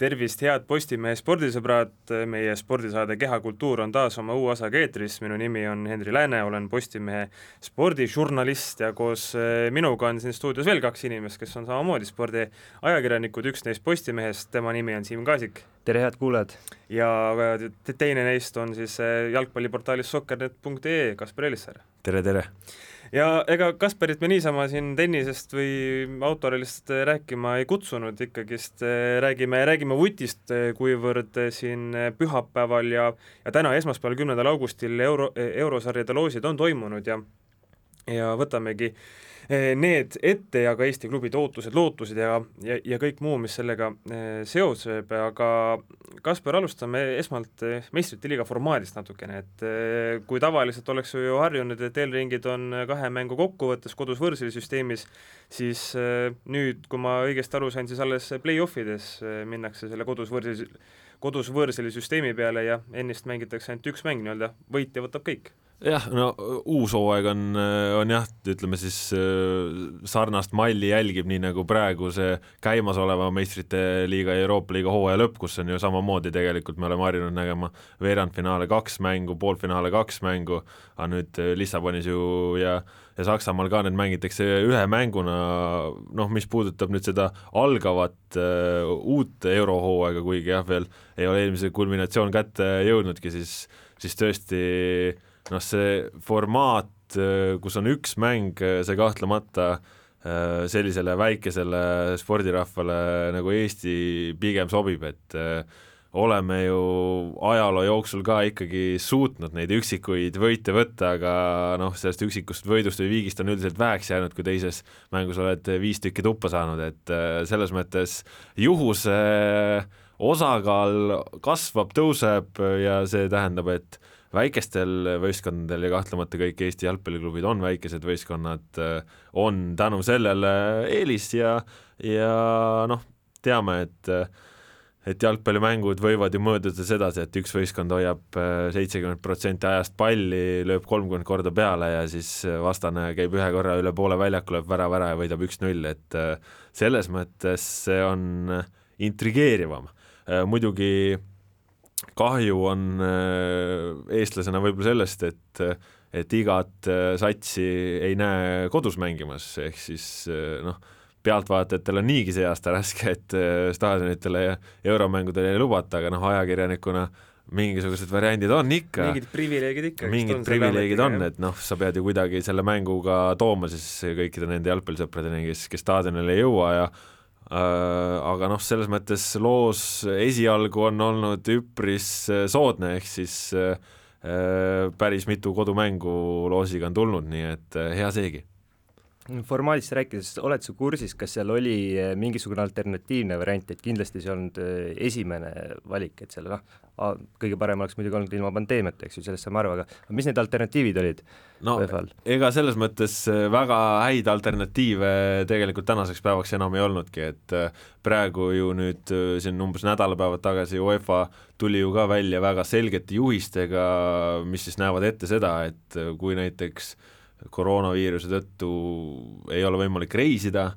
tervist, head Postimehe spordisõbrad, meie spordisaade Kehakultuur on taas oma uue osaga eetris, minu nimi on Henri Lääne, olen Postimehe spordižurnalist ja koos eh, minuga on siin stuudios veel kaks inimest, kes on samamoodi spordiajakirjanikud, üks neist Postimehest, tema nimi on Siim Kaasik. tere, head kuulajad! ja teine neist on siis eh, jalgpalliportaalis soccernet.ee, Kaspar Elissaar. tere, tere! Ja ega Kasparit me niisama siin tennisest või autorallist rääkima ei kutsunud, ikkagist eh, räägime, räägime vutist, eh, kuivõrd siin pühapäeval ja ja täna, esmaspäeval, kümnendal augustil euro, eurosarjade loosid on toimunud ja ja võtamegi äh, Eh, need ette ja ka Eesti klubide ootused, lootused ja, ja, ja kõik muu, mis sellega eh, seoseb, aga Kaspar, alustame esmalt eh, meistrite liiga formaadist natukene, et kui tavaliselt oleks ju harjunud, et eelringid on kahe mängu kokkuvõttes kodus võõrsili süsteemis, siis nüüd, kui ma õigesti aru sain, siis alles play-offides minnakse selle kodus võõrsili, kodus võõrsili süsteemi peale ja ennist mängitakse ainult üks mäng nii-öelda, võitja võtab kõik jah, no uus hooaeg on, on jah, ütleme siis sarnast malli jälgib, nii nagu praegu see käimasoleva meistrite liiga ja Euroopa liiga hooaja lõpp, kus on ju samamoodi tegelikult me oleme harjunud nägema veerandfinaale kaks mängu, poolfinaale kaks mängu, aga nüüd Lissabonis ju ja ja Saksamaal ka need mängitakse ühe mänguna, noh, mis puudutab nüüd seda algavat uh, uut eurohooaega, kuigi jah, veel ei ole eelmise kulminatsioon kätte jõudnudki, siis, siis tõesti uh, noh, see formaat, äh, kus on üks mäng, äh, see kahtlemata äh, sellisele väikesele spordirahvale nagu Eesti pigem sobib, et oleme ju ajaloo jooksul ka ikkagi suutnud neid üksikuid võite võtta, aga noh, sellest üksikust võidust või viigist on üldiselt väheks jäänud, kui teises mängus oled viis tükki tuppa saanud, et selles mõttes juhuse osakaal kasvab, tõuseb ja see tähendab, et väikestel võistkondadel ja kahtlemata kõik Eesti jalgpalliklubid on väikesed võistkonnad, äh, on tänu sellele eelis ja, ja noh, teame, et et jalgpallimängud võivad ju mõõduda sedasi, et üks võistkond hoiab äh, seitsekümmend protsenti ajast palli, lööb kolmkümmend korda peale ja siis vastane käib ühe korra üle poole väljaku, lööb värava ära ja võidab üks-null, et äh, selles mõttes see on intrigeerivam. muidugi kahju on äh, eestlasena võib-olla sellest, et et igat äh, satsi ei näe kodus mängimas, ehk siis äh, noh, pealtvaatajatel on niigi see aasta raske, et staadionitele ja euromängudele ei lubata, aga noh, ajakirjanikuna mingisugused variandid on ikka. mingid privileegid ikka. mingid privileegid on, et noh, sa pead ju kuidagi selle mänguga tooma siis kõikide nende jalgpallisõpradeni, kes, kes staadionile ei jõua ja aga noh, selles mõttes loos esialgu on olnud üpris äh, soodne, ehk siis äh, päris mitu kodumängu loosiga on tulnud, nii et hea seegi formaadist rääkides, oled sa kursis, kas seal oli mingisugune alternatiivne variant, et kindlasti see olnud esimene valik, et seal noh, kõige parem oleks muidugi olnud ilma pandeemiata, eks ju, sellest saame aru, aga mis need alternatiivid olid no UEFA-l? ega selles mõttes äh, väga häid alternatiive tegelikult tänaseks päevaks enam ei olnudki, et äh, praegu ju nüüd äh, siin umbes nädalapäevad tagasi UEFA tuli ju ka välja väga selgete juhistega, mis siis näevad ette seda, et kui näiteks koroonaviiruse tõttu ei ole võimalik reisida,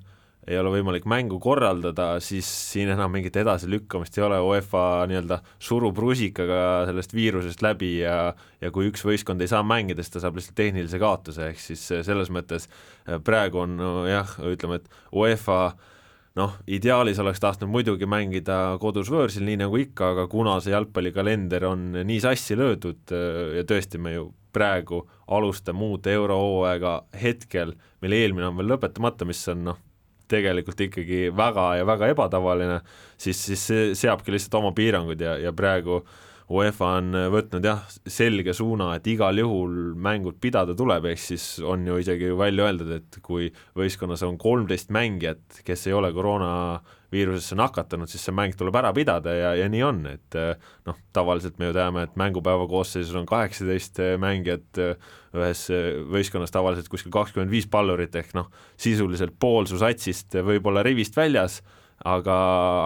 ei ole võimalik mängu korraldada, siis siin enam mingit edasilükkamist ei ole, UEFA nii-öelda surub rusikaga sellest viirusest läbi ja ja kui üks võistkond ei saa mängida, siis ta saab lihtsalt tehnilise kaotuse, ehk siis selles mõttes äh, praegu on no, jah, ütleme, et UEFA noh, ideaalis oleks tahtnud muidugi mängida kodus võõrsil, nii nagu ikka, aga kuna see jalgpallikalender on nii sassi löödud äh, ja tõesti, me ju praegu alustame uut eurohooaega hetkel, meil eelmine on veel lõpetamata, mis on noh, tegelikult ikkagi väga ja väga ebatavaline, siis, siis see seabki lihtsalt oma piirangud ja, ja praegu UEFA on võtnud jah, selge suuna, et igal juhul mängud pidada tuleb, ehk siis on ju isegi välja öeldud, et kui võistkonnas on kolmteist mängijat, kes ei ole koroona viirusesse nakatunud, siis see mäng tuleb ära pidada ja, ja nii on, et eh, noh, tavaliselt me ju teame, et mängupäeva koosseisus on kaheksateist eh, mängijat, eh, ühes võistkonnas tavaliselt kuskil kakskümmend viis pallurit, ehk noh, sisuliselt pool su satsist võib olla rivist väljas, aga,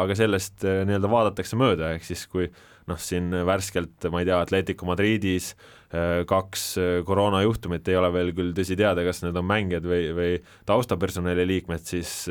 aga sellest nii-öelda vaadatakse mööda, ehk siis kui noh, siin värskelt, ma ei tea, Atletico Madridis kaks koroonajuhtumit ei ole veel küll tõsi teada, kas need on mängijad või, või taustapersonali liikmed, siis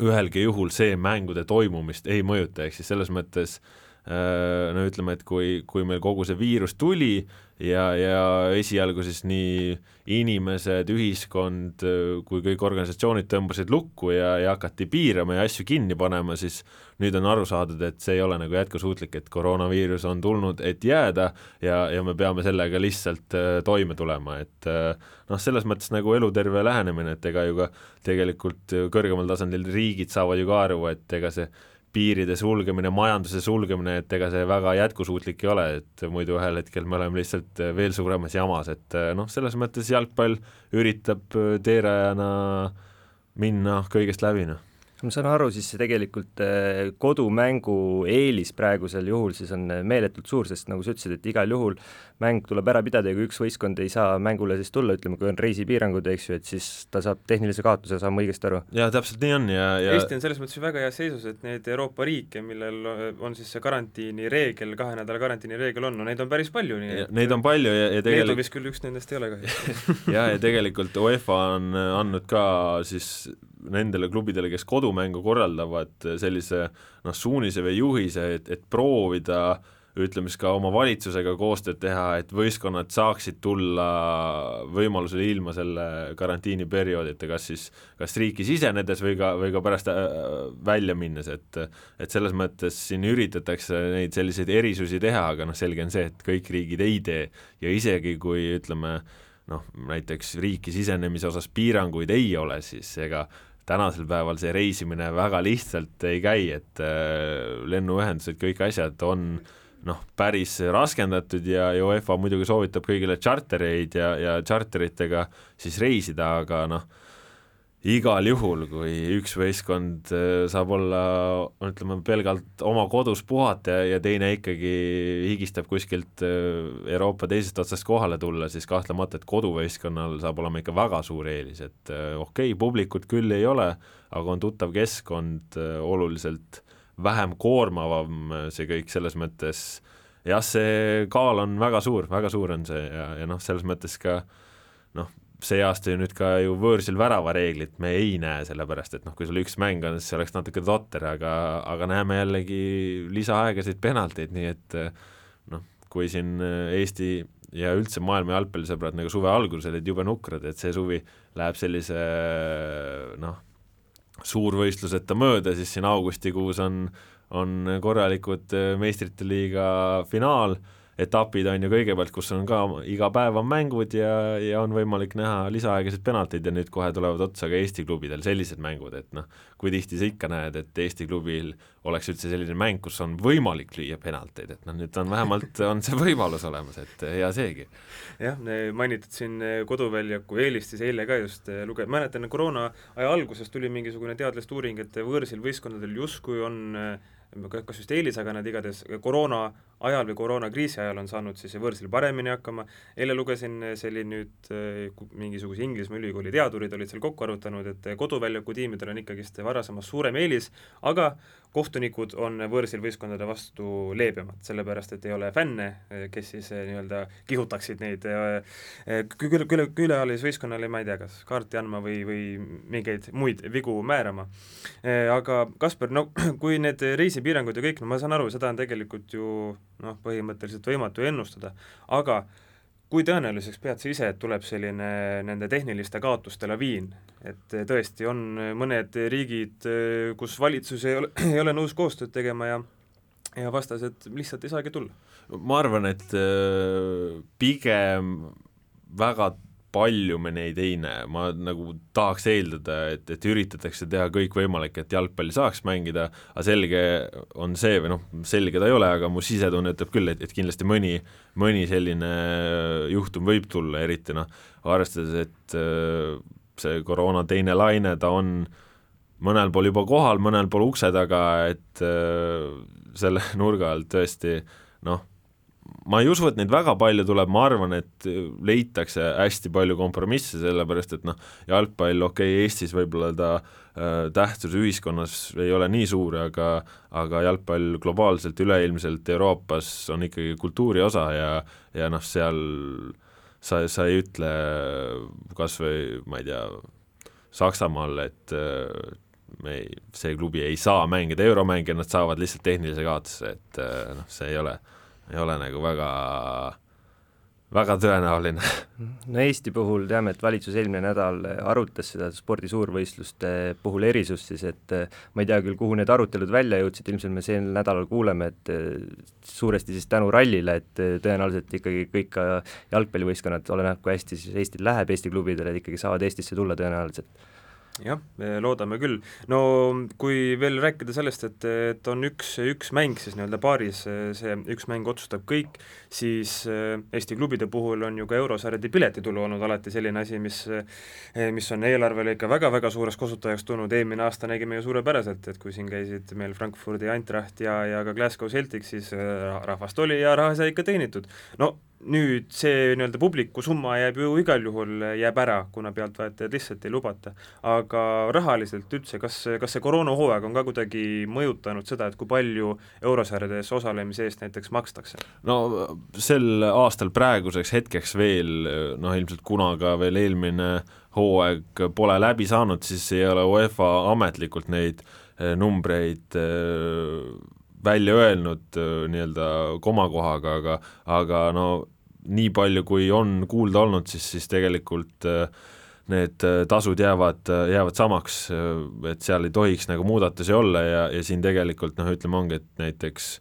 ühelgi juhul see mängude toimumist ei mõjuta, ehk siis selles mõttes äh, no ütleme, et kui, kui meil kogu see viirus tuli ja, ja esialgu siis nii inimesed, ühiskond kui kõik organisatsioonid tõmbasid lukku ja, ja hakati piirama ja asju kinni panema, siis nüüd on aru saadud, et see ei ole nagu jätkusuutlik, et koroonaviirus on tulnud, et jääda ja, ja me peame sellega lihtsalt äh, toime tulema, et äh, noh, selles mõttes nagu eluterve lähenemine, et ega ju ka tegelikult kõrgemal tasandil riigid saavad ju ka aru, et ega see piiride sulgemine, majanduse sulgemine, et ega see väga jätkusuutlik ei ole, et muidu ühel hetkel me oleme lihtsalt veel suuremas jamas, et noh, selles mõttes jalgpall üritab teerajana minna kõigest läbi, noh ma saan aru, siis see tegelikult äh, kodumängu eelis praegusel juhul siis on äh, meeletult suur, sest nagu sa ütlesid, et igal juhul mäng tuleb ära pidada ja kui üks võistkond ei saa mängule siis tulla, ütleme, kui on reisipiirangud, eks ju, et siis ta saab tehnilise kaotuse, saan ma õigesti aru? jaa, täpselt nii on ja, ja Eesti on selles mõttes ju väga heas seisus, et neid Euroopa riike, millel on siis see karantiinireegel, kahe nädala karantiinireegel on, no neid on päris palju, nii et neid on palju ja, ja tegelikult Leedu vist küll üks nendest ei ole kahjuks jah, ja tegelikult UEFA on andnud ka siis nendele klubidele, kes kodumängu korraldavad, sellise noh, suunise või juhise, et, et proovida ütleme siis ka oma valitsusega koostööd teha, et võistkonnad saaksid tulla võimalusel ilma selle karantiiniperioodita, kas siis, kas riiki sisenedes või ka, või ka pärast äh, välja minnes, et et selles mõttes siin üritatakse neid selliseid erisusi teha, aga noh, selge on see, et kõik riigid ei tee. Ja isegi kui ütleme, noh, näiteks riiki sisenemise osas piiranguid ei ole, siis ega tänasel päeval see reisimine väga lihtsalt ei käi, et äh, lennuühendused, kõik asjad on noh, päris raskendatud ja, UEFA muidugi soovitab kõigile tšartereid ja, ja tšarteritega siis reisida, aga noh, igal juhul, kui üks võistkond äh, saab olla, ütleme, pelgalt oma kodus puhata ja, ja teine ikkagi higistab kuskilt äh, Euroopa teisest otsast kohale tulla, siis kahtlemata, et koduvõistkonnal saab olema ikka väga suur eelis, et äh, okei okay,, publikut küll ei ole, aga on tuttav keskkond, oluliselt vähem koormavam see kõik selles mõttes, jah, see kaal on väga suur, väga suur on see ja, ja noh, selles mõttes ka noh, see aasta ju nüüd ka ju võõrsil väravareeglit me ei näe, sellepärast et noh, kui sul üks mäng on, siis oleks natuke totter, aga, aga näeme jällegi lisaaegasid penalteid, nii et noh, kui siin Eesti ja üldse maailma jalgpallisõbrad nagu suve alguses olid jube nukrad, et see suvi läheb sellise noh, suurvõistluseta mööda, siis siin augustikuus on, on korralikud meistrite liiga finaal etapid on ju kõigepealt, kus on ka iga päev on mängud ja, ja on võimalik näha lisaaegasid penaltid ja nüüd kohe tulevad otsa ka Eesti klubidel sellised mängud, et noh, kui tihti sa ikka näed, et Eesti klubil oleks üldse selline mäng, kus on võimalik lüüa penalteid, et noh, nüüd on vähemalt, on see võimalus olemas, et hea seegi. jah, mainitud siin koduväljaku eelist, siis eile ka just luge-, mäletan, koroona aja alguses tuli mingisugune teadlaste uuring, et võõrsil võistkondadel justkui on kas just eelis, aga nad igatahes koroona ajal või koroonakriisi ajal on saanud siis võõrsil paremini hakkama, eile lugesin, see oli nüüd eh, mingisuguse Inglismaa ülikooli teadurid olid seal kokku arutanud, et koduväljaku tiimidel on ikkagist varasemast suurem eelis, aga kohtunikud on võõrsil võistkondade vastu leebemad, sellepärast et ei ole fänne, kes siis eh, nii-öelda kihutaksid neid eh, küll, küll, külaealisvõistkonnale, ma ei tea, kas kaarti andma või, või mingeid muid vigu määrama. Aga Kaspar, no kui need reisipiirangud ja kõik, no ma saan aru, seda on tegelikult ju noh, põhimõtteliselt võimatu ennustada, aga kui tõenäoliseks pead sa ise, et tuleb selline nende tehniliste kaotuste laviin, et tõesti on mõned riigid, kus valitsus ei ole, ei ole nõus koostööd tegema ja ja vastased lihtsalt ei saagi tulla? ma arvan, et äh, pigem väga palju me neid ei näe, ma nagu tahaks eeldada, et, et üritatakse teha kõik võimalik, et jalgpalli saaks mängida, aga selge on see, või noh, selge ta ei ole, aga mu sisetunne ütleb küll, et, et kindlasti mõni, mõni selline juhtum võib tulla, eriti noh, arvestades, et äh, see koroona teine laine, ta on mõnel pool juba kohal, mõnel pool ukse taga, et äh, selle nurga alt tõesti noh, ma ei usu, et neid väga palju tuleb, ma arvan, et leitakse hästi palju kompromisse, sellepärast et noh, jalgpall, okei okay,, Eestis võib-olla ta äh, tähtsus ühiskonnas ei ole nii suur, aga aga jalgpall globaalselt, üleilmselt Euroopas on ikkagi kultuuri osa ja ja noh, seal sa, sa ei ütle kas või ma ei tea, Saksamaal, et me ei, see klubi ei saa mängida euromänge, nad saavad lihtsalt tehnilise kaotuse, et noh, see ei ole, ei ole nagu väga väga tõenäoline. no Eesti puhul teame, et valitsus eelmine nädal arutas seda spordi suurvõistluste puhul erisust siis, et ma ei tea küll, kuhu need arutelud välja jõudsid, ilmselt me sel nädalal kuuleme, et suuresti siis tänu rallile, et tõenäoliselt ikkagi kõik jalgpallivõistkonnad, oleneb kui hästi siis Eestil läheb, Eesti klubidel, et ikkagi saavad Eestisse tulla tõenäoliselt jah, loodame küll. no kui veel rääkida sellest, et, et on üks, üks mäng siis nii-öelda paaris, see üks mäng otsustab kõik, siis eh, Eesti klubide puhul on ju ka eurosarjade piletitulu olnud alati selline asi, mis eh, mis on eelarvele ikka väga-väga suureks kasutajaks tulnud, eelmine aasta nägime ju suurepäraselt, et kui siin käisid meil Frankfurdi Eintracht ja, ja ka Glasgow Celtic, siis eh, rahvast oli ja raha sai ikka teenitud. no nüüd see nii-öelda publiku summa jääb ju igal juhul, jääb ära, kuna pealtvaatajaid lihtsalt ei lubata. aga rahaliselt üldse, kas, kas see koroonahooaeg on ka kuidagi mõjutanud seda, et kui palju eurosarjades osalemise eest näiteks makstakse? no sel aastal praeguseks hetkeks veel, noh ilmselt kuna ka veel eelmine hooaeg pole läbi saanud, siis ei ole UEFA ametlikult neid eh, numbreid eh, välja öelnud äh, nii-öelda komakohaga, aga aga no nii palju, kui on kuulda olnud, siis, siis tegelikult äh, need äh, tasud jäävad, jäävad samaks, et seal ei tohiks nagu muudatusi olla ja, ja siin tegelikult noh, ütleme ongi, et näiteks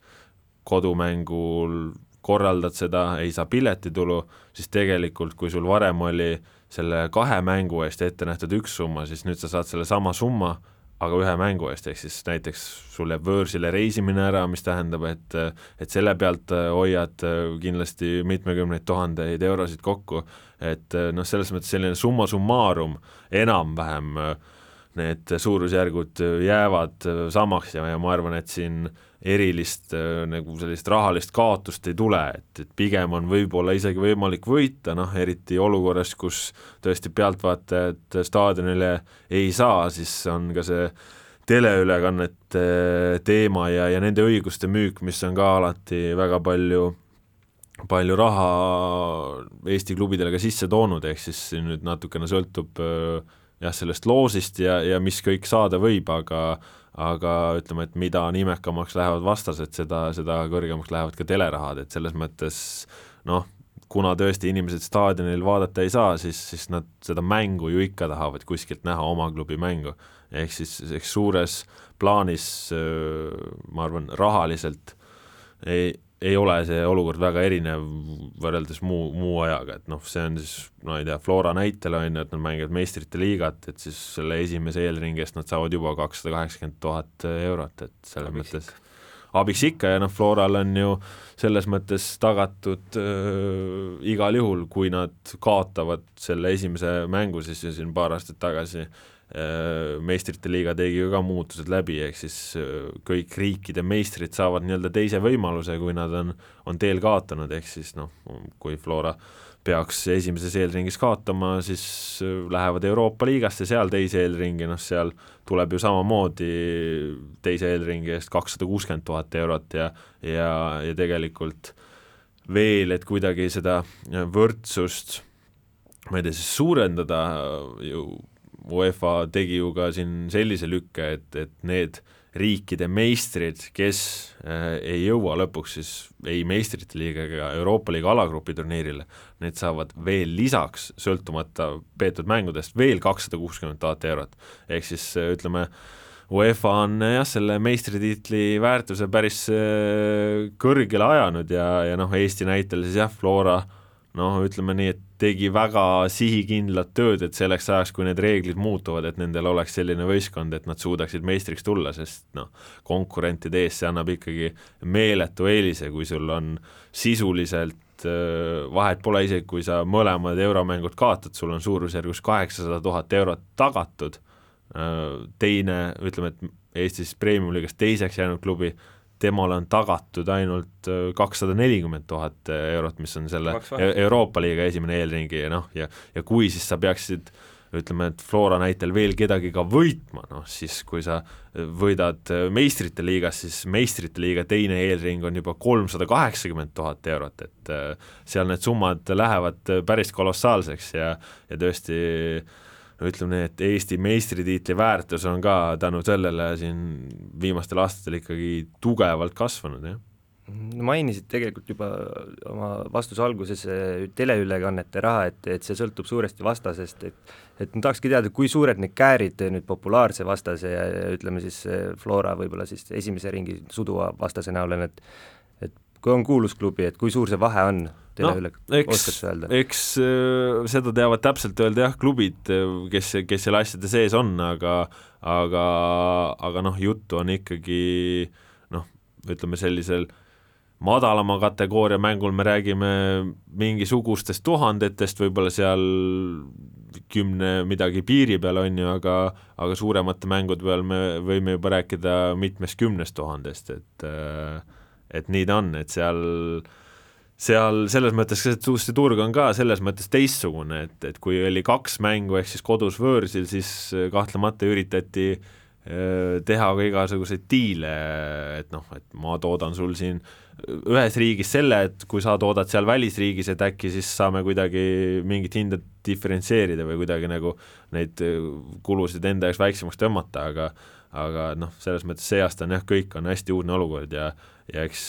kodumängul korraldad seda, ei saa piletitulu, siis tegelikult kui sul varem oli selle kahe mängu eest ette nähtud üks summa, siis nüüd sa saad selle sama summa, aga ühe mängu eest, ehk siis näiteks sul jääb võõrsile reisimine ära, mis tähendab, et et selle pealt äh, hoiad äh, kindlasti mitmekümneid tuhandeid eurosid kokku, et äh, noh, selles mõttes selline summa summarum enam-vähem need suurusjärgud jäävad samaks ja, ja ma arvan, et siin erilist nagu sellist rahalist kaotust ei tule, et, et pigem on võib-olla isegi võimalik võita, noh eriti olukorras, kus tõesti pealtvaatajad staadionile ei saa, siis on ka see teleülekannete teema ja, ja nende õiguste müük, mis on ka alati väga palju palju raha Eesti klubidele ka sisse toonud, ehk siis nüüd natukene sõltub jah, sellest loosist ja, ja mis kõik saada võib, aga aga ütleme, et mida nimekamaks lähevad vastased, seda, seda kõrgemaks lähevad ka telerahad, et selles mõttes noh, kuna tõesti inimesed staadionil vaadata ei saa, siis, siis nad seda mängu ju ikka tahavad kuskilt näha, oma klubi mängu. ehk siis, eks suures plaanis ma arvan, rahaliselt ei, ei ole see olukord väga erinev võrreldes muu, muu ajaga, et noh, see on siis, no ei tea, Flora näitel on ju, et nad mängivad meistrite liigat, et siis selle esimese eelringi eest nad saavad juba kakssada kaheksakümmend tuhat eurot, et selles abiks mõttes abiks ikka ja noh, Floral on ju selles mõttes tagatud äh, igal juhul, kui nad kaotavad selle esimese mängu siis ju siin paar aastat tagasi Äh, meistrite liiga tegi ka muutused läbi, ehk siis äh, kõik riikide meistrid saavad nii-öelda teise võimaluse, kui nad on, on teel kaotanud, ehk siis noh, kui Flora peaks esimeses eelringis kaotama, siis äh, lähevad Euroopa liigasse, seal teise eelringi, noh seal tuleb ju samamoodi teise eelringi eest kakssada kuuskümmend tuhat eurot ja ja, ja tegelikult veel, et kuidagi seda võrdsust ma ei tea, siis suurendada ju UEFA tegi ju ka siin sellise lükke, et, et need riikide meistrid, kes äh, ei jõua lõpuks siis ei meistrite liiga ega Euroopa liiga alagrupi turniirile, need saavad veel lisaks, sõltumata peetud mängudest, veel kakssada kuuskümmend tuhat eurot. ehk siis äh, ütleme, UEFA on jah, selle meistritiitli väärtuse päris äh, kõrgele ajanud ja, ja noh, Eesti näitel siis jah, Flora noh, ütleme nii, et tegi väga sihikindlat tööd, et selleks ajaks, kui need reeglid muutuvad, et nendel oleks selline võistkond, et nad suudaksid meistriks tulla, sest noh, konkurentide ees see annab ikkagi meeletu eelise, kui sul on sisuliselt vahet pole isegi, kui sa mõlemad euromängud kaotad, sul on suurusjärgus kaheksasada tuhat eurot tagatud, teine, ütleme, et Eestis premium-liigas teiseks jäänud klubi temale on tagatud ainult äh, kakssada nelikümmend tuhat eurot, mis on selle e-, Euroopa liiga esimene eelringi ja noh, ja ja kui siis sa peaksid ütleme, et Flora näitel veel kedagi ka võitma, noh siis kui sa võidad meistrite liigas, siis meistrite liiga teine eelring on juba kolmsada kaheksakümmend tuhat eurot, et äh, seal need summad lähevad päris kolossaalseks ja, ja tõesti no ütleme nii, et Eesti meistritiitli väärtus on ka tänu sellele siin viimastel aastatel ikkagi tugevalt kasvanud, jah? Mainisid tegelikult juba oma vastuse alguses eh, teleülekannete raha, et, et see sõltub suuresti vastasest, et et ma tahakski teada, kui suured need käärid nüüd populaarse vastase ja ütleme siis eh, Flora võib-olla siis esimese ringi suduva vastase näol on, et kui on kuulusklubi, et kui suur see vahe on teleüle no,, oskad sa öelda? eks äh, seda teavad täpselt öelda jah, klubid, kes, kes seal asjade sees on, aga aga, aga noh, juttu on ikkagi noh, ütleme sellisel äh, madalama kategooria mängul me räägime mingisugustest tuhandetest, võib-olla seal kümne midagi piiri peal, on ju, aga aga suuremate mängude peal me võime juba rääkida mitmest kümnest tuhandest, et et nii ta on, et seal seal selles mõttes see turg on ka selles mõttes teistsugune, et, et kui oli kaks mängu ehk siis kodus võõrsil, siis kahtlemata üritati äh, teha ka igasuguseid diile, et noh, et ma toodan sul siin äh, ühes riigis selle, et kui sa toodad seal välisriigis, et äkki siis saame kuidagi mingit hinda diferentseerida või kuidagi nagu neid äh, kulusid enda jaoks väiksemaks tõmmata, aga aga noh, selles mõttes see aasta on jah, kõik on hästi uudne olukord ja ja eks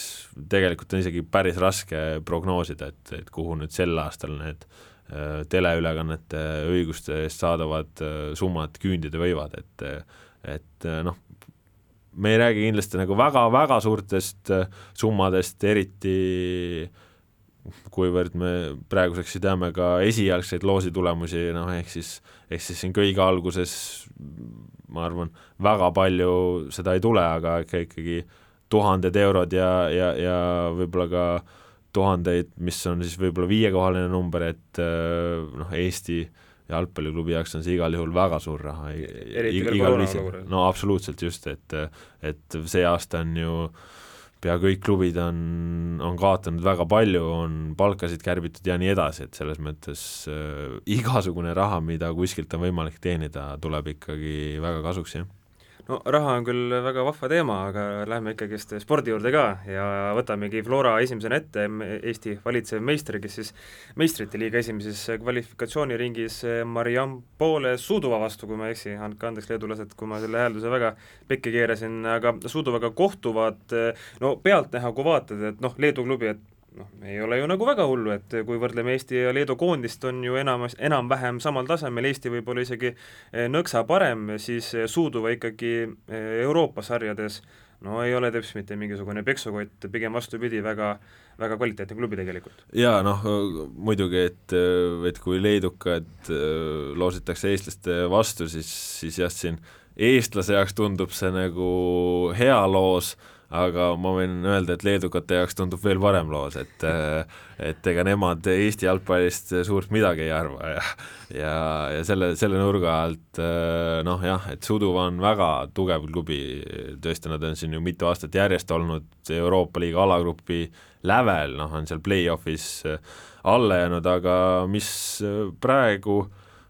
tegelikult on isegi päris raske prognoosida, et, et kuhu nüüd sel aastal need äh, teleülekannete õiguste eest saadavad äh, summad küündida võivad, et et noh, me ei räägi kindlasti nagu väga-väga suurtest äh, summadest, eriti kuivõrd me praeguseks ju teame ka esialgseid loosi tulemusi, noh ehk siis, ehk siis siin kõige alguses ma arvan, väga palju seda ei tule, aga ikka ikkagi tuhanded eurod ja, ja, ja võib-olla ka tuhandeid, mis on siis võib-olla viiekohaline number, et äh, noh, Eesti jalgpalliklubi jaoks on see igal juhul väga suur raha. no absoluutselt just, et, et see aasta on ju pea kõik klubid on, on kaotanud väga palju, on palkasid kärbitud ja nii edasi, et selles mõttes äh, igasugune raha, mida kuskilt on võimalik teenida, tuleb ikkagi väga kasuks, jah no raha on küll väga vahva teema, aga lähme ikkagist spordi juurde ka ja võtamegi Flora esimesena ette, Eesti valitsev meister, kes siis meistrite liiga esimeses kvalifikatsiooniringis Mariampole Sudova vastu, kui ma ei eksi, andke andeks, leedulased, kui ma selle häälduse väga pekki keerasin, aga Sudovaga kohtuvad no pealtnäha, kui vaatad, et noh, Leedu klubi, et noh, ei ole ju nagu väga hullu, et kui võrdleme Eesti ja Leedu koondist, on ju enamus, enam-vähem samal tasemel, Eesti võib-olla isegi eh, nõksa parem, siis eh, Suuduva ikkagi eh, Euroopa sarjades no ei ole teps mitte mingisugune peksukott, pigem vastupidi, väga väga kvaliteetne klubi tegelikult. jaa, noh muidugi, et, et kui leedukad loositakse eestlaste vastu, siis, siis jah, siin eestlase jaoks tundub see nagu hea loos, aga ma võin öelda, et leedukate jaoks tundub veel parem loos, et et ega nemad Eesti jalgpallist suurt midagi ei arva ja ja, ja selle, selle nurga alt noh jah, et Suduva on väga tugev klubi, tõesti, nad on siin ju mitu aastat järjest olnud Euroopa liiga alagrupi lävel, noh, on seal play-off'is alla jäänud, aga mis praegu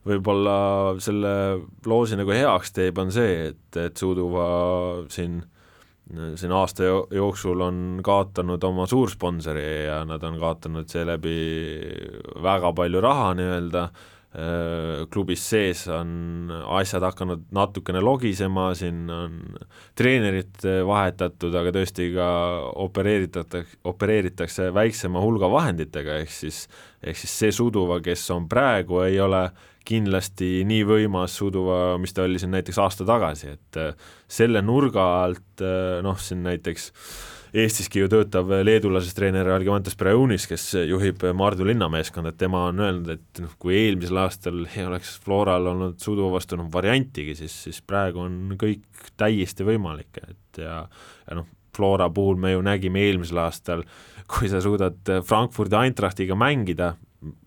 võib-olla selle loosi nagu heaks teeb, on see, et, et Suduva siin siin aasta jooksul on kaotanud oma suursponsori ja nad on kaotanud seeläbi väga palju raha nii-öelda, äh, klubis sees on asjad hakanud natukene logisema, siin on treenerit vahetatud, aga tõesti ka opereeritatakse, opereeritakse väiksema hulga vahenditega, ehk siis ehk siis see Suduva, kes on praegu, ei ole kindlasti nii võimas Suduva, mis ta oli siin näiteks aasta tagasi, et äh, selle nurga alt äh, noh, siin näiteks Eestiski ju töötav leedulasest treener Algimantas Braunis, kes juhib Maardu linnameeskonda, et tema on öelnud, et noh, kui eelmisel aastal ei oleks Floral olnud Suduva vastu noh, variantigi, siis, siis praegu on kõik täiesti võimalik, et ja, ja noh, Flora puhul me ju nägime eelmisel aastal, kui sa suudad Frankfurdi Eintrachtiga mängida,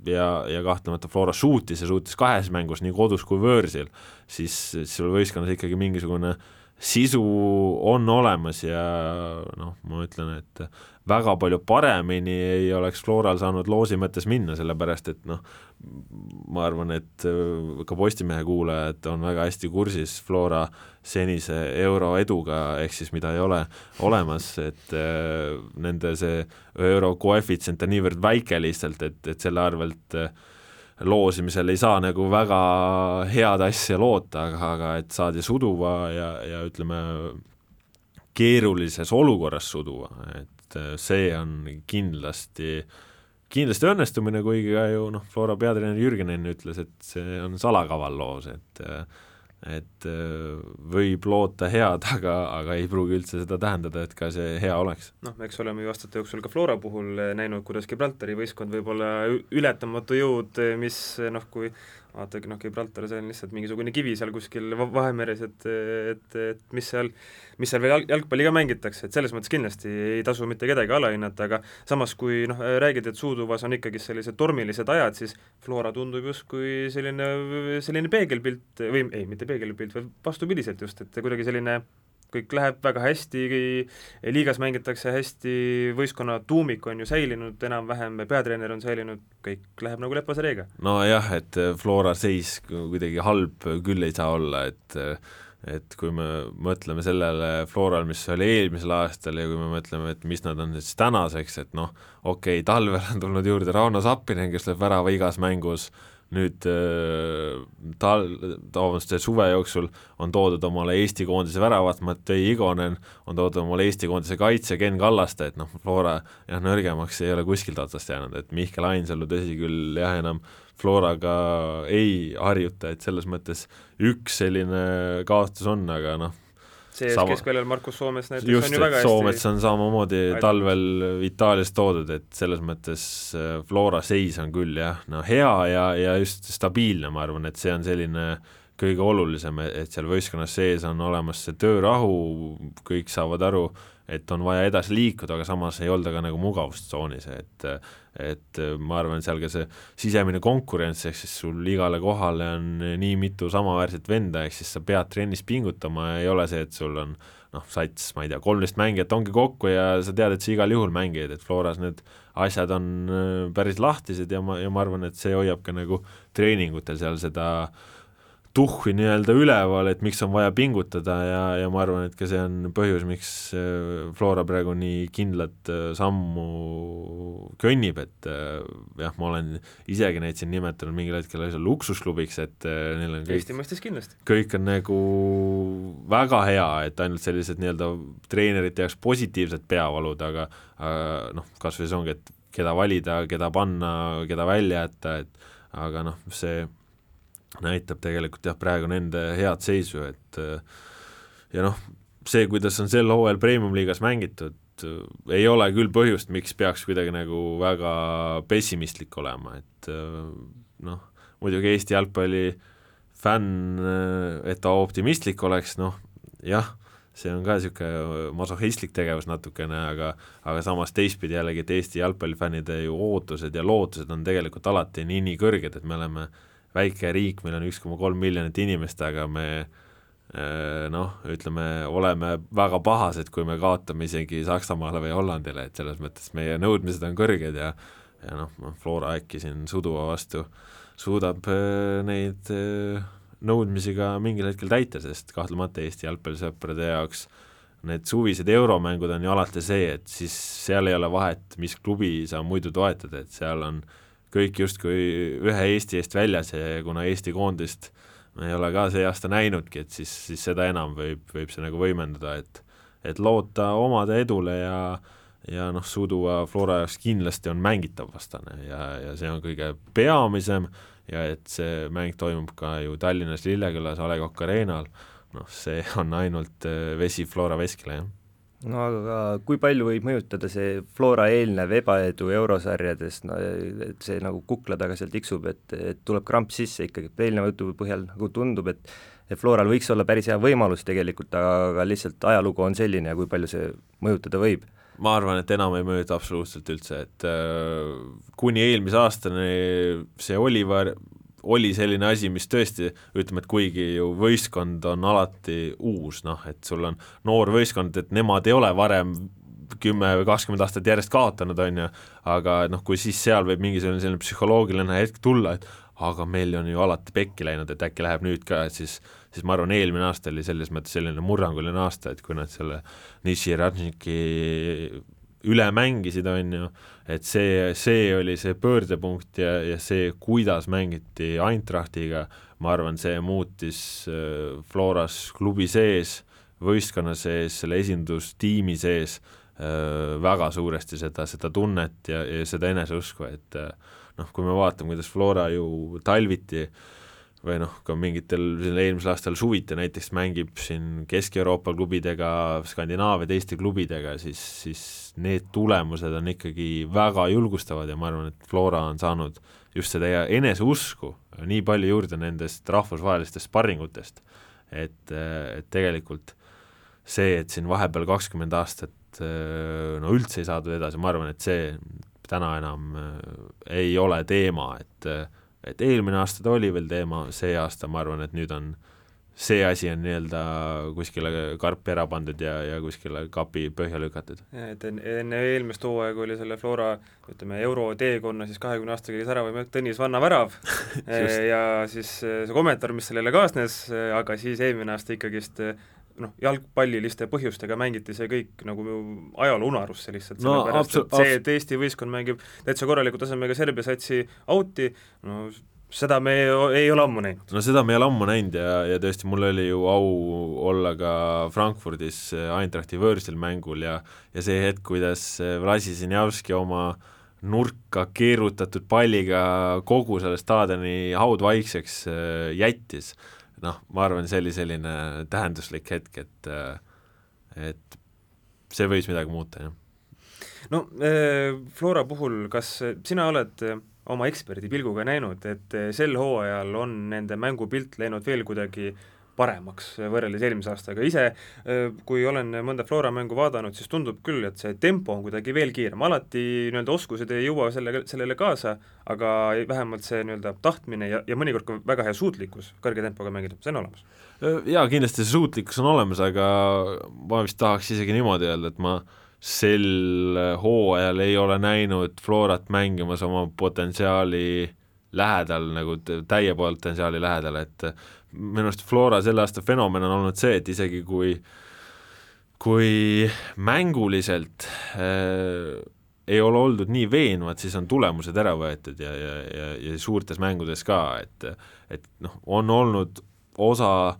ja, ja kahtlemata Flora suutis ja suutis kahes mängus, nii kodus kui võõrsil, siis, siis sul võistkonnas ikkagi mingisugune sisu on olemas ja noh, ma ütlen, et väga palju paremini ei oleks Floral saanud loosi mõttes minna, sellepärast et noh, ma arvan, et äh, ka Postimehe kuulajad on väga hästi kursis Flora senise euro eduga, ehk siis mida ei ole olemas, et äh, nende see euro koefitsient on niivõrd väike lihtsalt, et, et selle arvelt äh, loosimisel ei saa nagu väga head asja loota, aga, aga et saadi Suduva ja, ja ütleme, keerulises olukorras Suduva, et äh, see on kindlasti kindlasti õnnestumine, kuigi ka ju noh, Flora peatreener Jürgen enne ütles, et see on salakaval loos, et äh, et äh, võib loota head, aga, aga ei pruugi üldse seda tähendada, et ka see hea oleks. noh, eks oleme ju aastate jooksul ka Flora puhul näinud, kuidas Gibraltari võistkond võib olla ületamatu jõud, mis noh, kui vaadake noh, Gibraltar, see on lihtsalt mingisugune kivi seal kuskil Vahemeres, et, et, et mis seal, mis seal veel jalg, jalgpalli ka mängitakse, et selles mõttes kindlasti ei tasu mitte kedagi alahinnata, aga samas, kui noh, räägid, et Suuduvas on ikkagi sellised tormilised ajad, siis Flora tundub justkui selline, selline peegelpilt või ei, mitte peegelpilt, vaid vastupidiselt just, et kuidagi selline kõik läheb väga hästi, liigas mängitakse hästi, võistkonna tuumik on ju säilinud enam-vähem, peatreener on säilinud, kõik läheb nagu lepase reega. nojah, et Flora seis kuidagi halb küll ei saa olla, et et kui me mõtleme sellele Florale, mis oli eelmisel aastal ja kui me mõtleme, et mis nad on siis tänaseks, et noh, okei okay,, talvel on tulnud juurde Rauno Sappinen, kes lööb värava igas mängus, nüüd äh, tal-, vabandust, suve jooksul on toodud omale Eesti koondise väravat Matei Igonen, on toodud omale Eesti koondise kaitse Ken Kallaste, et noh, Flora jah, nõrgemaks ei ole kuskilt otsast jäänud, et Mihkel Ainsalu, tõsi küll, jah, enam Floraga ei harjuta, et selles mõttes üks selline kaotus on, aga noh, see Sama... keskväljal Markus Soomes näiteks just, on ju väga hästi Soomets on samamoodi Aidab. talvel Itaaliast toodud, et selles mõttes äh, Flora seis on küll jah, no hea ja, ja just stabiilne, ma arvan, et see on selline kõige olulisem, et seal võistkonnas sees on olemas see töörahu, kõik saavad aru, et on vaja edasi liikuda, aga samas ei olda ka nagu mugavustsoonis, et et ma arvan, seal ka see sisemine konkurents, ehk siis sul igale kohale on nii mitu samaväärset venda, ehk siis sa pead trennis pingutama ja ei ole see, et sul on noh, sats, ma ei tea, kolmteist mängijat ongi kokku ja sa tead, et sa igal juhul mängid, et Floras need asjad on äh, päris lahtised ja ma, ja ma arvan, et see hoiab ka nagu treeningutel seal seda äh, tuhhi nii-öelda üleval, et miks on vaja pingutada ja, ja ma arvan, et ka see on põhjus, miks äh, Flora praegu nii kindlat äh, sammu kõnnib, et äh, jah, ma olen isegi neid siin nimetanud mingil hetkel lausa luksusklubiks, et neil on kõik Eesti mõistes kindlasti. kõik on nagu väga hea, et ainult sellised nii-öelda treenerite jaoks positiivsed peavalud, aga, aga noh, kas või see ongi, et keda valida, keda panna, keda välja jätta, et aga noh, see näitab tegelikult jah, praegu nende head seisu, et ja noh, see, kuidas on sel hooajal Premium-liigas mängitud, ei ole küll põhjust, miks peaks kuidagi nagu väga pessimistlik olema, et noh, muidugi Eesti jalgpalli fänn, et ta optimistlik oleks, noh jah, see on ka niisugune masohhistlik tegevus natukene, aga aga samas teistpidi jällegi, et Eesti jalgpallifännide ju ootused ja lootused on tegelikult alati nii, nii kõrged, et me oleme äh, väike riik, meil on üks koma kolm miljonit inimest, aga me äh, noh, ütleme, oleme väga pahased, kui me kaotame isegi Saksamaale või Hollandile, et selles mõttes meie nõudmised on kõrged ja ja noh, Flora äkki siin Suduva vastu suudab äh, neid äh, nõudmisi ka mingil hetkel täita, sest kahtlemata Eesti jalgpallisõprade jaoks need suvised euromängud on ju alati see, et siis seal ei ole vahet, mis klubi sa muidu toetad, et seal on äh, kõik justkui ühe Eesti eest väljas ja kuna Eesti koondist me ei ole ka see aasta näinudki, et siis, siis seda enam võib, võib see nagu võimendada, et et loota omade edule ja ja noh, Suduva Flora jaoks kindlasti on mängitav vastane ja, ja see on kõige peamisem ja et see mäng toimub ka ju Tallinnas Lillekülas A Le Coq Arena'l, noh, see on ainult äh, vesi Flora veskile, jah no aga kui palju võib mõjutada see Flora eelnev ebaedu eurosarjades, no et see nagu kukla taga seal tiksub, et, et tuleb kramp sisse ikkagi, eelneva jutu põhjal nagu tundub, et et Floral võiks olla päris hea võimalus tegelikult, aga lihtsalt ajalugu on selline ja kui palju see mõjutada võib. Ma arvan, et enam ei mõjuta absoluutselt üldse, et äh, kuni eelmise aastani see Oliver oli selline asi, mis tõesti, ütleme, et kuigi ju võistkond on alati uus, noh, et sul on noor võistkond, et nemad ei ole varem kümme või kakskümmend aastat järjest kaotanud, on ju, aga noh, kui siis seal võib mingisugune selline psühholoogiline hetk tulla, et aga meil on ju alati pekki läinud, et äkki läheb nüüd ka, et siis siis ma arvan, eelmine aasta oli selles mõttes selline murranguline aasta, et kui nad selle Nishi Radniki üle mängisid, on ju, et see, see oli see pöördepunkt ja, ja see, kuidas mängiti Eintrachtiga, ma arvan, see muutis äh, Floras klubi sees, võistkonna sees, selle esindustiimi sees äh, väga suuresti seda, seda tunnet ja, ja seda eneseusku, et äh, noh, kui me vaatame, kuidas Flora ju talviti äh, või noh, ka mingitel, eelmisel aastal suviti näiteks mängib siin Kesk-Euroopa klubidega, Skandinaavia teiste klubidega, siis, siis need tulemused on ikkagi väga julgustavad ja ma arvan, et Flora on saanud just seda eneseusku nii palju juurde nendest rahvusvahelistest sparringutest, et, et tegelikult see, et siin vahepeal kakskümmend aastat no üldse ei saadud edasi, ma arvan, et see täna enam ei ole teema, et et eelmine aasta ta oli veel teema, see aasta ma arvan, et nüüd on see asi on nii-öelda kuskile karpi ära pandud ja, ja kuskile kapi põhja lükatud. et enne, eelmist hooaega oli selle Flora ütleme, euroteekonna siis kahekümne aastaga käis ära või Tõnis Vanna värav ja siis see kommentaar, mis sellele kaasnes, aga siis eelmine aasta ikkagist noh, jalgpalliliste põhjustega mängiti see kõik nagu ajaloo unarusse lihtsalt no,, sellepärast et see, et Eesti võistkond mängib täitsa korraliku tasemega Serbia satsi out'i, no seda me ei, ei ole ammu näinud. no seda me ei ole ammu näinud ja, ja tõesti, mul oli ju au olla ka Frankfurdis Eintrachti võõrsil mängul ja ja see hetk, kuidas Vlasi Sinjavski oma nurka keerutatud palliga kogu selle staadioni haudvaikseks jättis noh, ma arvan, see oli selline tähenduslik hetk, et et see võis midagi muuta, jah. no eh, Flora puhul, kas sina oled oma eksperdi pilguga näinud, et sel hooajal on nende mängupilt läinud veel kuidagi paremaks võrreldes eelmise aastaga, ise kui olen mõnda Flora mängu vaadanud, siis tundub küll, et see tempo on kuidagi veel kiirem, alati nii-öelda oskused ei jõua selle, sellele kaasa, aga vähemalt see nii-öelda tahtmine ja, ja mõnikord ka väga hea suutlikkus kõrge tempoga mängida, see on olemas. Jaa, kindlasti see suutlikkus on olemas, aga ma vist tahaks isegi niimoodi öelda, et ma sel hooajal ei ole näinud Florat mängimas oma potentsiaali lähedal, nagu täie potentsiaali lähedal, et minu arust Flora selle aasta fenomen on olnud see, et isegi kui kui mänguliselt äh, ei ole oldud nii veenvad, siis on tulemused ära võetud ja, ja, ja, ja suurtes mängudes ka, et et noh, on olnud osa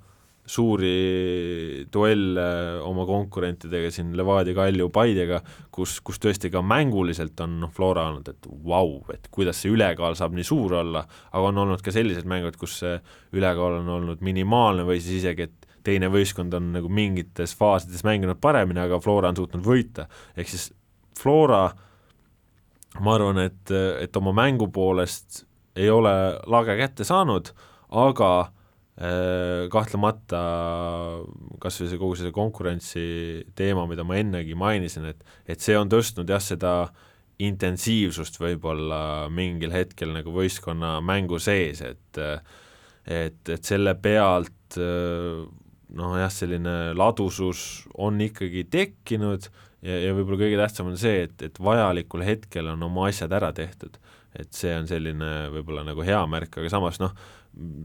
suuri duelle oma konkurentidega siin Levadia, Kalju, Paidega, kus, kus tõesti ka mänguliselt on noh, Flora olnud, et vau wow,, et kuidas see ülekaal saab nii suur olla, aga on olnud ka sellised mängud, kus see ülekaal on olnud minimaalne või siis isegi, et teine võistkond on nagu mingites faasides mänginud paremini, aga Flora on suutnud võita, ehk siis Flora ma arvan, et, et oma mängu poolest ei ole lage kätte saanud, aga kahtlemata kas või see kogu see konkurentsi teema, mida ma ennegi mainisin, et et see on tõstnud jah, seda intensiivsust võib-olla mingil hetkel nagu võistkonna mängu sees, et et, et selle pealt noh jah, selline ladusus on ikkagi tekkinud ja, ja võib-olla kõige tähtsam on see, et, et vajalikul hetkel on oma asjad ära tehtud. et see on selline võib-olla nagu hea märk, aga samas noh,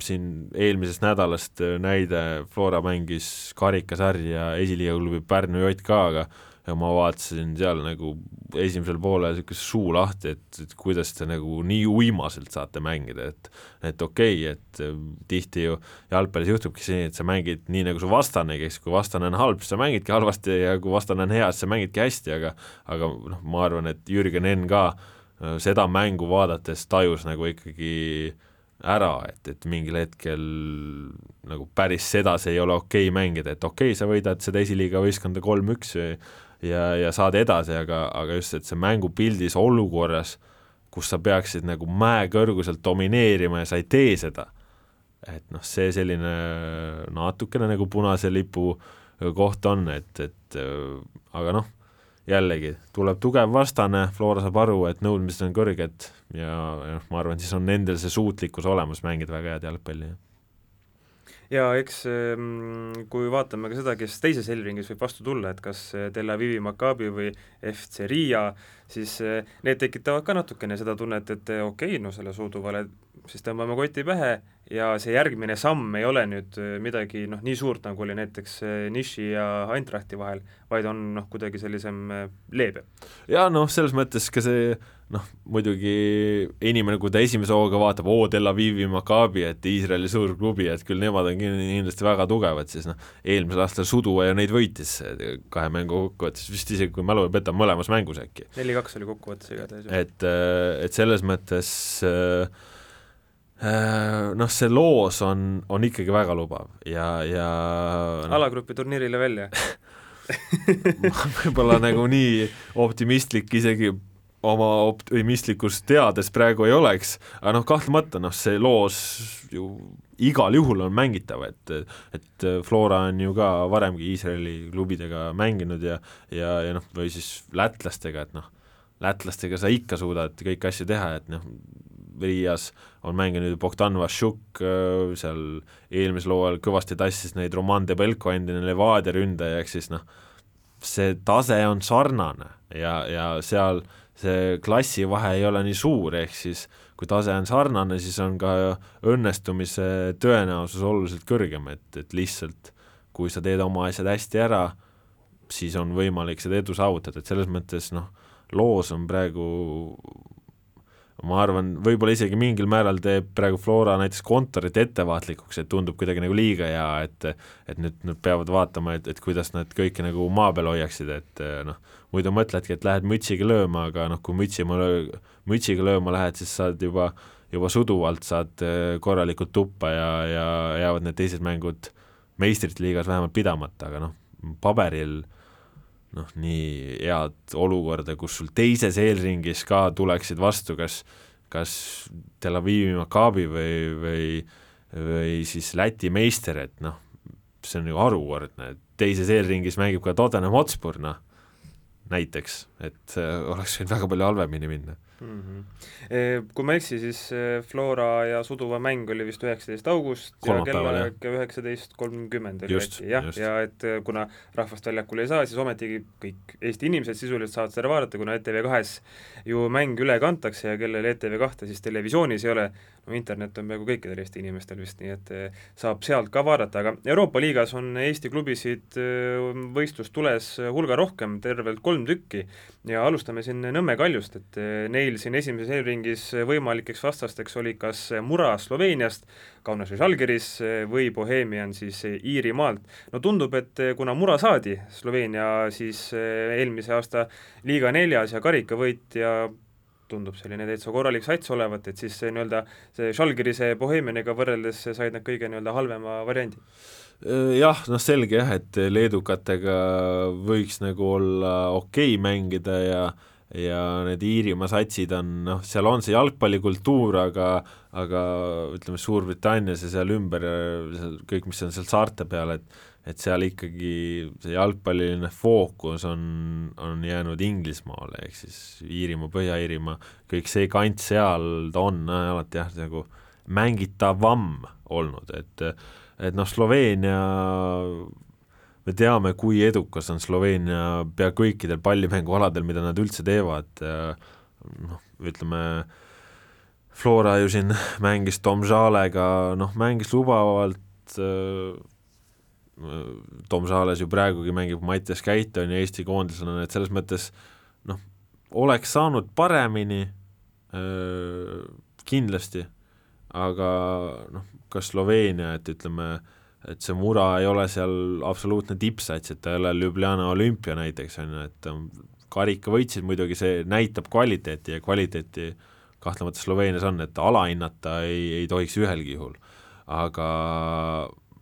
siin eelmisest nädalast näide, Flora mängis karikasarja esiliiga klubi Pärnu JK-ga ja ma vaatasin seal nagu esimesel poolel niisugust suu lahti, et, et kuidas te nagu nii uimaselt saate mängida, et et okei okay,, et äh, tihti ju jalgpallis juhtubki see, et sa mängid nii, nagu su vastane, kes, kui vastane on halb, siis sa mängidki halvasti ja kui vastane on hea, siis sa mängidki hästi, aga aga noh, ma arvan, et Jürgen Enn ka äh, seda mängu vaadates tajus nagu ikkagi äh, ära, et, et mingil hetkel nagu päris sedasi ei ole okei okay mängida, et okei okay,, sa võidad seda esiliiga võistkonda kolm-üks ja, ja saad edasi, aga, aga just, et see mängupildis olukorras, kus sa peaksid nagu mäekõrguselt domineerima ja sa ei tee seda, et noh, see selline natukene nagu punase lipu koht on, et, et aga noh jällegi, tuleb tugev vastane, Flora saab aru, et nõudmised on kõrged ja, noh, ma arvan, siis on nendel see suutlikkus olemas mängida väga head jalgpalli. ja eks ehm, kui vaatame ka seda, kes teises Helringis võib vastu tulla, et kas Tel Avivi Maccabi või FC Riia, siis eh, need tekitavad ka natukene seda tunnet, et okei okay,, no selle suuduvale siis tõmbame koti pähe ja see järgmine samm ei ole nüüd äh, midagi noh, nii suurt, nagu oli näiteks äh, Nishi ja Eintrachti vahel, vaid on noh, kuidagi sellisem äh, leebe. jaa, noh, selles mõttes ka see noh, muidugi inimene, kui ta esimese hooga vaatab, oo, Tel Avivi Maccabi, et Iisraeli suur klubi, et küll nemad on kindlasti väga tugevad, siis noh, eelmisel aastal Suduva ju neid võitis kahe mängu kokkuvõttes, vist isegi kui mälu ei peta, mõlemas mängus äkki. neli-kaks oli kokkuvõttes igatahes. et, et selles mõttes äh, Äh, noh, see loos on, on ikkagi väga lubav ja, ja no. alagrupi turniirile välja võib-olla nagu nii optimistlik isegi oma optimistlikkust teades praegu ei oleks, aga noh, kahtlemata noh, see loos ju igal juhul on mängitav, et et Flora on ju ka varemgi Iisraeli klubidega mänginud ja ja, ja noh, või siis lätlastega, et noh, lätlastega sa ikka suudad kõiki asju teha, et noh, Riias on mänginud Bogdan Vašuk, äh, seal eelmisel hooajal kõvasti tassis neid Roman Debelko, endine Levadia ründaja, ehk siis noh, see tase on sarnane ja, ja seal see klassivahe ei ole nii suur, ehk siis kui tase on sarnane, siis on ka õnnestumise tõenäosus oluliselt kõrgem, et, et lihtsalt kui sa teed oma asjad hästi ära, siis on võimalik seda edu saavutada, et selles mõttes noh, loos on praegu ma arvan, võib-olla isegi mingil määral teeb praegu Flora näiteks kontorit ettevaatlikuks, et tundub kuidagi nagu liiga hea, et et nüüd nad peavad vaatama, et, et kuidas nad kõike nagu maa peal hoiaksid, et noh, muidu mõtledki, et lähed mütsiga lööma, aga noh, kui mütsi, mütsiga lööma lähed, siis saad juba, juba suduvalt saad eh, korralikult tuppa ja, ja jäävad need teised mängud meistrite liigas vähemalt pidamata, aga noh, paberil äh, noh, nii head olukorda, kus sul teises eelringis ka tuleksid vastu kas, kas Tel Avivi Maccabi või, või, või siis Läti meister, et noh, see on ju harukordne, teises eelringis mängib ka Tottenham Hotspur, noh, näiteks, et oleks võinud väga palju halvemini minna mm. -hmm. Kui ma ei eksi, siis eh, Flora ja Suduva mäng oli vist üheksateist august ja kella üheksateist kolmkümmend oli äkki, jah, ja et eh, kuna rahvast väljakule ei saa, siis ometigi kõik Eesti inimesed sisuliselt saavad seda vaadata, kuna ETV kahes ju mäng üle kantakse ja kellel ETV kahte siis televisioonis ei ole, no internet on peaaegu kõikidel Eesti inimestel vist, nii et eh, saab sealt ka vaadata, aga Euroopa liigas on Eesti klubisid võistlustules hulga rohkem, tervelt kolm tükki, ja alustame siin Nõmme Kaljust, et neil siin esimeses eelringis võimalikeks vastasteks oli kas Mura Sloveeniast, Kaunas või Žalgiris või Bohemian siis Iirimaalt. no tundub, et kuna Mura saadi, Sloveenia siis eelmise aasta liiga neljas ja karikavõitja tundub selline täitsa korralik sats olevat, et siis nii-öelda see Žalgirise Bohemianiga võrreldes said nad kõige nii-öelda halvema variandi. Jah, noh selge jah, et leedukatega võiks nagu olla okei okay mängida ja ja need Iirimaa satsid on noh, seal on see jalgpallikultuur, aga aga ütleme, Suurbritannias ja seal ümber, kõik, mis on seal saarte peal, et et seal ikkagi see jalgpalliline fookus on, on jäänud Inglismaale, ehk siis Iirimaa, Põhja-Iirimaa, kõik see kant seal ta on alati jah, nagu mängitavam olnud, et et noh, Sloveenia me teame, kui edukas on Sloveenia pea kõikidel pallimängualadel, mida nad üldse teevad, noh, ütleme, Flora ju siin mängis Tom Žalega, noh, mängis lubavalt, Tom Žales ju praegugi mängib Mattias Käiton ja Eesti koondislane, et selles mõttes noh, oleks saanud paremini kindlasti, aga noh, ka Sloveenia, et ütleme, et see Mura ei ole seal absoluutne tippsats, et ta ei ole Ljubljana olümpia näiteks, on ju, et karika võitsid muidugi, see näitab kvaliteeti ja kvaliteeti kahtlemata Sloveenias on, et alahinnata ei, ei tohiks ühelgi juhul. aga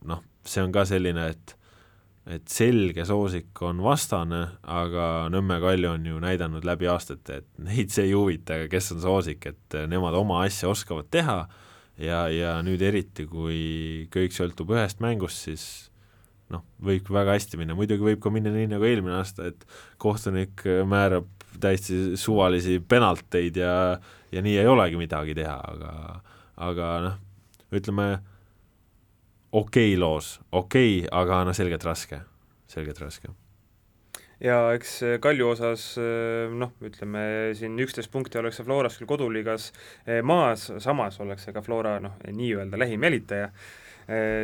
noh, see on ka selline, et et selge soosik on vastane, aga Nõmme Kalju on ju näidanud läbi aastate, et neid see ei huvita, kes on soosik, et nemad oma asja oskavad teha. Ja, ja nüüd eriti, kui kõik sõltub ühest mängust, siis noh, võib väga hästi minna, muidugi võib ka minna nii nagu eelmine aasta, et kohtunik määrab täiesti suvalisi penalteid ja, ja nii ei olegi midagi teha, aga, aga noh, ütleme okei okay loos, okei okay,, aga no selgelt raske, selgelt raske. Ja eks Kalju osas noh, ütleme siin üksteist punkti oleks see Floras küll koduliigas maas, samas oleks see ka Flora noh, nii-öelda lähim jälitaja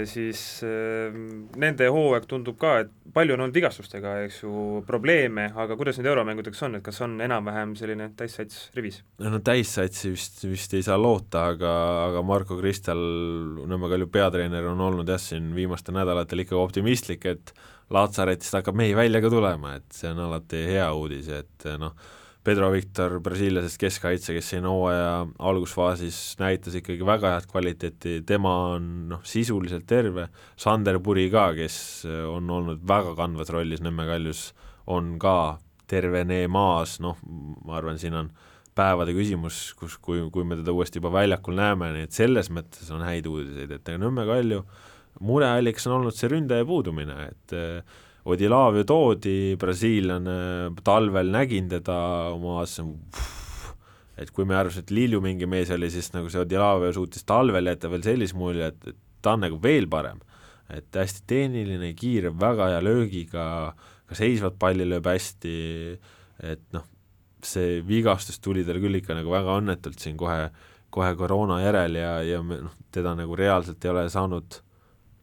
siis äh, nende hooaeg tundub ka, et palju on olnud vigastustega, eks ju, probleeme, aga kuidas nüüd euromängudeks on, et kas on enam-vähem selline täissats rivis? no täissatsi vist, vist ei saa loota, aga, aga Marko Kristal, Nõmme Kalju peatreener, on olnud jah, siin viimastel nädalatel ikka optimistlik, et Laatsaretist hakkab mehi välja ka tulema, et see on alati hea uudis, et noh, Pedro Victor brasiiliasest keskkaitse, kes siin hooaja algusfaasis näitas ikkagi väga head kvaliteeti, tema on noh, sisuliselt terve, Sander Puri ka, kes on olnud väga kandvas rollis Nõmme Kaljus, on ka tervenemas, noh, ma arvan, siin on päevade küsimus, kus, kui, kui me teda uuesti juba väljakul näeme, nii et selles mõttes on häid uudiseid, et Nõmme Kalju murealliks on olnud see ründaja puudumine, et äh, Odilavio toodi, brasiillane, talvel nägin teda, ma vaatasin, et kui me arvasime, et Lilju mingi mees oli, siis nagu see Odilavio suutis talvel jätta veel sellise mulje, et, et ta on nagu veel parem. et hästi tehniline, kiire, väga hea löögiga, ka seisvat palli lööb hästi, et noh, see vigastus tuli tal küll ikka nagu väga õnnetult siin kohe, kohe koroona järel ja, ja noh, teda nagu reaalselt ei ole saanud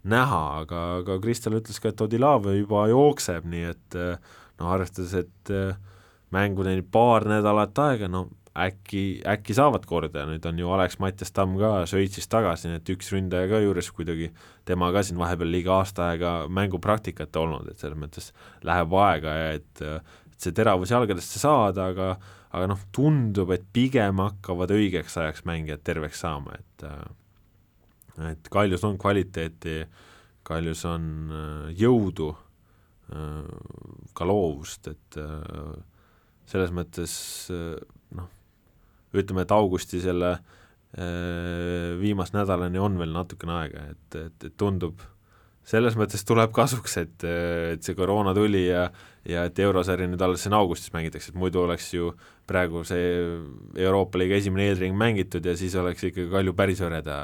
näha, aga, aga Kristel ütles ka, et Odilave juba jookseb, nii et noh, arvestades, et äh, mängu teinud paar nädalat aega, no äkki, äkki saavad korda nüüd on ju Alex Mattias Tamm ka Šveitsist tagasi, nii et üks ründaja ka juures kuidagi, tema ka siin vahepeal liiga aasta aega mängupraktikat olnud, et selles mõttes läheb aega ja et, et see teravus jalgadesse saada, aga aga noh, tundub, et pigem hakkavad õigeks ajaks mängijad terveks saama, et et Kaljus on kvaliteeti, Kaljus on äh, jõudu, äh, ka loovust, et äh, selles mõttes noh, ütleme, et augusti selle viimase nädalani on veel natukene aega, et, et, et tundub, selles mõttes tuleb kasuks, et, et see koroona tuli ja ja et eurosari nüüd alles siin augustis mängitakse, et muidu oleks ju praegu see Euroopa liiga esimene eelring mängitud ja siis oleks ikkagi Kalju päris hõreda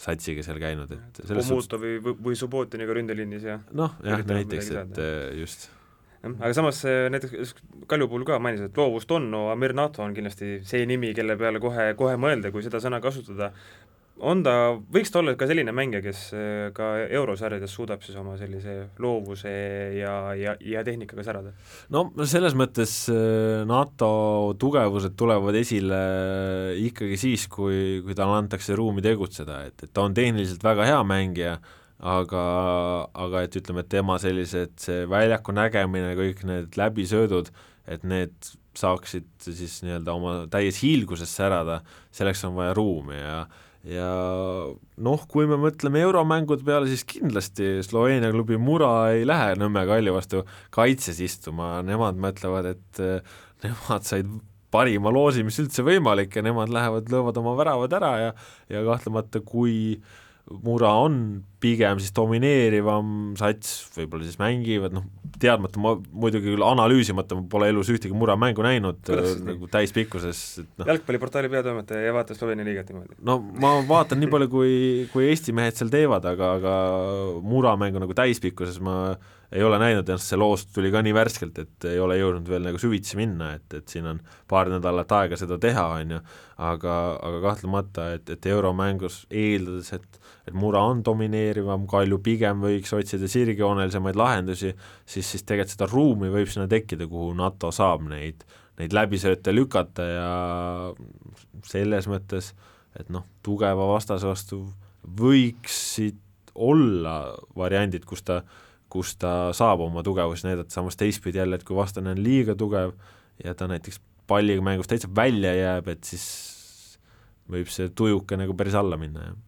satsiga seal käinud, et Komutovi või, või Subbotiniga ründeliinis ja noh, jah, näiteks, et just. Aga samas näiteks Kalju puhul ka mainis, et loovust on, no Amir Nato on kindlasti see nimi, kelle peale kohe, kohe mõelda, kui seda sõna kasutada, on ta, võiks ta olla ka selline mängija, kes äh, ka eurosarjades suudab siis oma sellise loovuse ja, ja, ja tehnikaga särada? no selles mõttes äh, NATO tugevused tulevad esile ikkagi siis, kui, kui talle antakse ruumi tegutseda, et, et ta on tehniliselt väga hea mängija, aga, aga et ütleme, et tema sellised, see väljaku nägemine, kõik need läbisöödud, et need saaksid siis nii-öelda oma täies hiilguses särada, selleks on vaja ruumi ja ja noh, kui me mõtleme euromängude peale, siis kindlasti Sloveenia klubi Mura ei lähe Nõmme Kalju vastu kaitses istuma, nemad mõtlevad, et eh, nemad said parima loosi, mis üldse võimalik ja nemad lähevad, löövad oma väravad ära ja ja kahtlemata, kui Mura on pigem siis domineerivam sats, võib-olla siis mängivad, noh, teadmata, ma muidugi küll analüüsimata, ma pole elus ühtegi Mura mängu näinud äh, nagu täispikkuses, et noh. Jalgpalliportaali peatoimetaja ei vaata Sloveenia liigat niimoodi? no ma vaatan nii palju, kui, kui Eesti mehed seal teevad, aga, aga Mura mängu nagu täispikkuses ma ei ole näinud, ennast see loos tuli ka nii värskelt, et ei ole jõudnud veel nagu süvitsi minna, et, et siin on paar nädalat aega seda teha, on ju, aga, aga kahtlemata, et, et euromängus eeldades, et et Mura on domineerivam, Kalju pigem võiks otsida sirgjoonelisemaid lahendusi, siis, siis tegelikult seda ruumi võib sinna tekkida, kuhu NATO saab neid, neid läbisööte lükata ja selles mõttes, et noh, tugeva vastase vastu võiksid olla variandid, kus ta kus ta saab oma tugevusi näidata, samas teistpidi jälle, et kui vastane on liiga tugev ja ta näiteks palliga mängust täitsa välja jääb, et siis võib see tujuke nagu päris alla minna, jah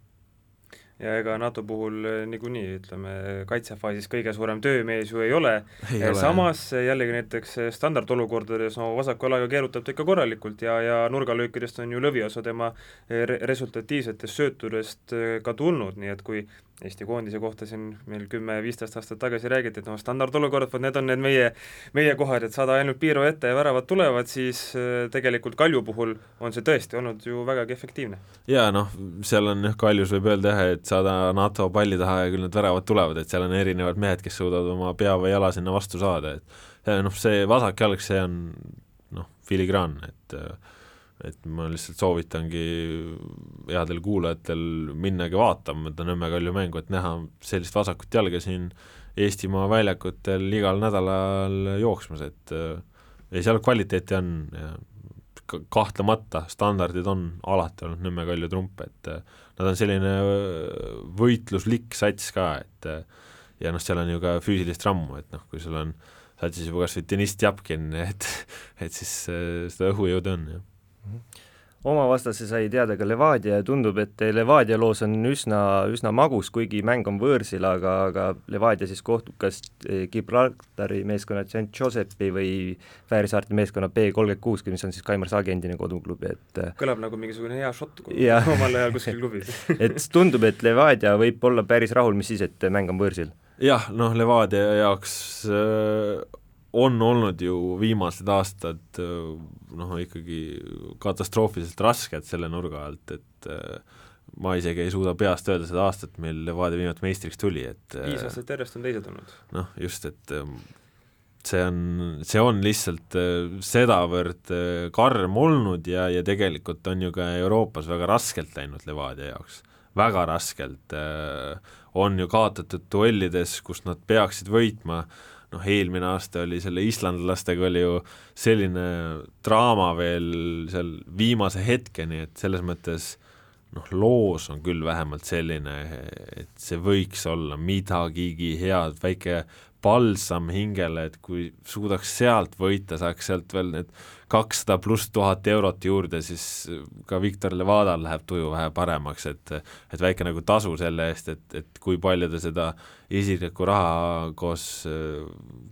ja ega NATO puhul eh, niikuinii, ütleme, kaitsefaasis kõige suurem töömees ju ei ole, eh, samas jah. jällegi näiteks eh, standardolukordades no vasaku jalaga keerutab ta ikka korralikult ja, ja nurgalöökidest on ju lõviosa tema re resultatiivsetest söötudest ka tulnud, nii et kui Eesti koondise kohta siin meil kümme-viisteist aastat tagasi räägiti, et noh, standardolukorrad, vot need on need meie, meie kohad, et saada ainult piiru ette ja väravad tulevad, siis äh, tegelikult Kalju puhul on see tõesti olnud ju vägagi efektiivne. jaa, noh, seal on jah, Kaljus võib öelda jah, et saada NATO palli taha ja küll need väravad tulevad, et seal on erinevad mehed, kes suudavad oma pea või jala sinna vastu saada, et noh, see vasak jalg, see on noh, filigraan, et et ma lihtsalt soovitangi headel kuulajatel minnagi vaatama seda Nõmme Kalju mängu, et näha sellist vasakut jalga siin Eestimaa väljakutel igal nädalal jooksmas, et ei, seal kvaliteeti on ja kahtlemata standardid on alati olnud Nõmme Kalju trump, et nad on selline võitluslik sats ka, et ja noh, seal on ju ka füüsilist rammu, et noh, kui sul on satsis juba kas või Deniss Tjapkin, et et siis seda õhujõudu on, jah oma vastase sai teada ka Levadia ja tundub, et Levadia loos on üsna, üsna magus, kuigi mäng on võõrsil, aga, aga Levadia siis kohtub kas Gibraltari meeskonna St Josephi või Fääri saarte meeskonna B kolmkümmend kuus, mis on siis Kaimar Saagi endine koduklubi, et kõlab nagu mingisugune hea šott omal ajal kuskil klubis et tundub, et Levadia võib olla päris rahul, mis siis, et mäng on võõrsil? jah, noh, Levadia jaoks äh on olnud ju viimased aastad noh, ikkagi katastroofiliselt rasked selle nurga alt, et ma isegi ei suuda peast öelda seda aastat, mil Levadia viimati meistriks tuli, et viis aastat järjest on teised olnud. noh, just, et see on, see on lihtsalt sedavõrd karm olnud ja, ja tegelikult on ju ka Euroopas väga raskelt läinud Levadia jaoks, väga raskelt, on ju kaotatud duellides, kus nad peaksid võitma, noh, eelmine aasta oli selle islandlastega oli ju selline draama veel seal viimase hetkeni, et selles mõttes noh, loos on küll vähemalt selline, et see võiks olla midagigi head, väike palsam hingele, et kui suudaks sealt võita, saaks sealt veel need kakssada pluss tuhat eurot juurde, siis ka Viktor Levadal läheb tuju vähe paremaks, et et väike nagu tasu selle eest, et, et kui palju ta seda isiklikku raha koos äh,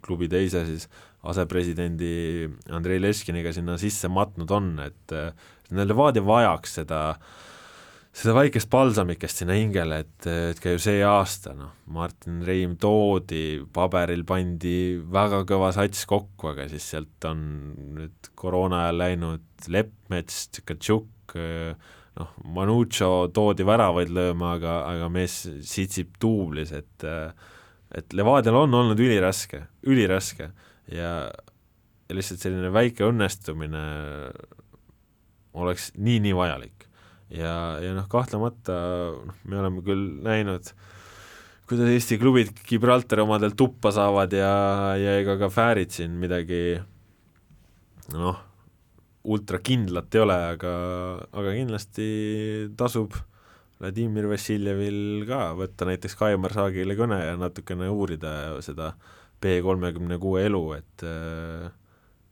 klubi teise siis asepresidendi Andrei Leskiniga sinna sisse matnud on, et Levadia vajaks seda äh, seda väikest palsamikest sinna hingele, et, et ka ju see aasta noh, Martin Reim toodi, paberil pandi väga kõva sats kokku, aga siis sealt on nüüd koroona ajal läinud Leppmets, Tkatšuk, noh, Manucho toodi väravaid lööma, aga, aga mees sitsib duublis, et et Levadial on olnud üliraske, üliraske ja, ja lihtsalt selline väike õnnestumine oleks nii-nii vajalik ja, ja noh, kahtlemata noh, me oleme küll näinud, kuidas Eesti klubid Gibraltari omadel tuppa saavad ja, ja ega ka Fäärid siin midagi noh, ultrakindlat ei ole, aga, aga kindlasti tasub Vladimir Vassiljevil ka võtta näiteks Kaimar Saagile kõne ja natukene uurida seda B kolmekümne kuue elu, et